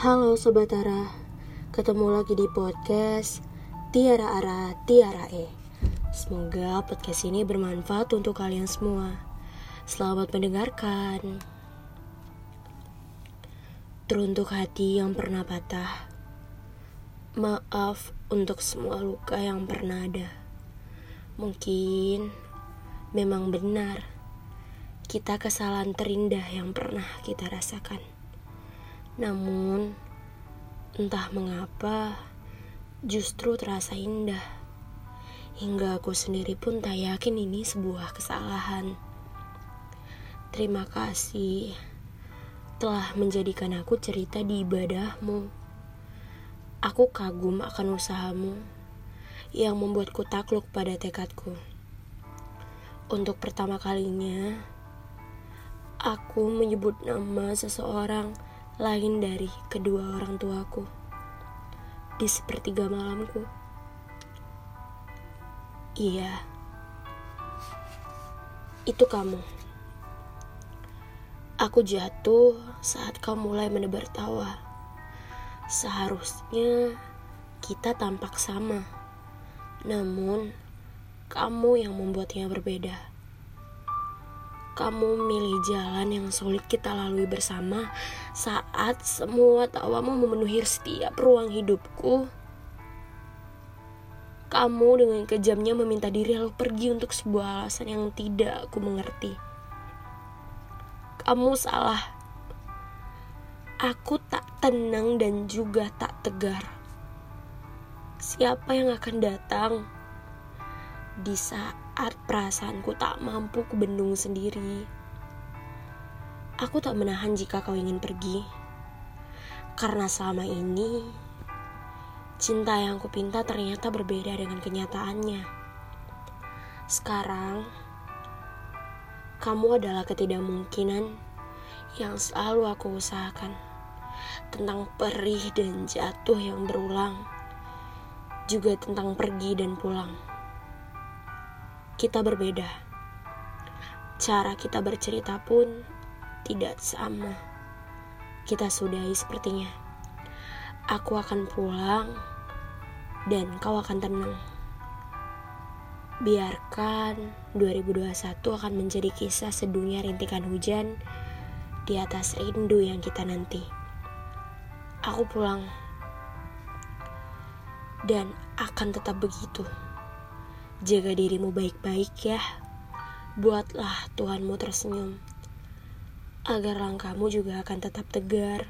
Halo Sobat Ara, ketemu lagi di podcast Tiara Ara, Tiara E. Semoga podcast ini bermanfaat untuk kalian semua. Selamat mendengarkan. Teruntuk hati yang pernah patah, maaf untuk semua luka yang pernah ada. Mungkin memang benar kita kesalahan terindah yang pernah kita rasakan. Namun, entah mengapa, justru terasa indah. Hingga aku sendiri pun tak yakin ini sebuah kesalahan. Terima kasih telah menjadikan aku cerita di ibadahmu. Aku kagum akan usahamu yang membuatku takluk pada tekadku. Untuk pertama kalinya, aku menyebut nama seseorang lain dari kedua orang tuaku di sepertiga malamku. Iya, itu kamu. Aku jatuh saat kau mulai menebar tawa. Seharusnya kita tampak sama, namun kamu yang membuatnya berbeda kamu memilih jalan yang sulit kita lalui bersama saat semua tawamu memenuhi setiap ruang hidupku. Kamu dengan kejamnya meminta diri lalu pergi untuk sebuah alasan yang tidak aku mengerti. Kamu salah. Aku tak tenang dan juga tak tegar. Siapa yang akan datang di saat saat perasaanku tak mampu kubendung sendiri. Aku tak menahan jika kau ingin pergi. Karena selama ini, cinta yang kupinta ternyata berbeda dengan kenyataannya. Sekarang, kamu adalah ketidakmungkinan yang selalu aku usahakan. Tentang perih dan jatuh yang berulang. Juga tentang pergi dan pulang kita berbeda. Cara kita bercerita pun tidak sama. Kita sudahi sepertinya. Aku akan pulang dan kau akan tenang. Biarkan 2021 akan menjadi kisah sedunia rintikan hujan di atas rindu yang kita nanti. Aku pulang dan akan tetap begitu. Jaga dirimu baik-baik ya. Buatlah Tuhanmu tersenyum. Agar langkahmu juga akan tetap tegar.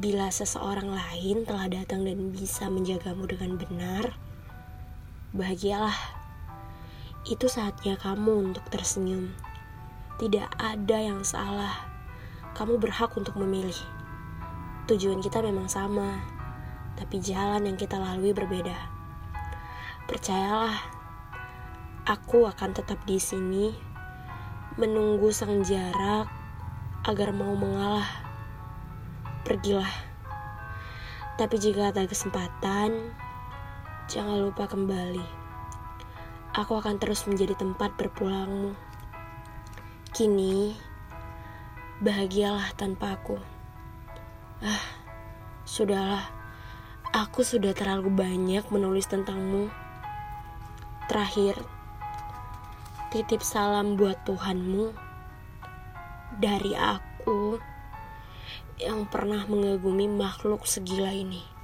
Bila seseorang lain telah datang dan bisa menjagamu dengan benar, bahagialah. Itu saatnya kamu untuk tersenyum. Tidak ada yang salah. Kamu berhak untuk memilih. Tujuan kita memang sama, tapi jalan yang kita lalui berbeda. Percayalah, aku akan tetap di sini menunggu sang jarak agar mau mengalah. Pergilah. Tapi jika ada kesempatan, jangan lupa kembali. Aku akan terus menjadi tempat berpulangmu. Kini, bahagialah tanpa aku. Ah, sudahlah. Aku sudah terlalu banyak menulis tentangmu. Terakhir, titip salam buat Tuhanmu dari aku yang pernah mengagumi makhluk segila ini.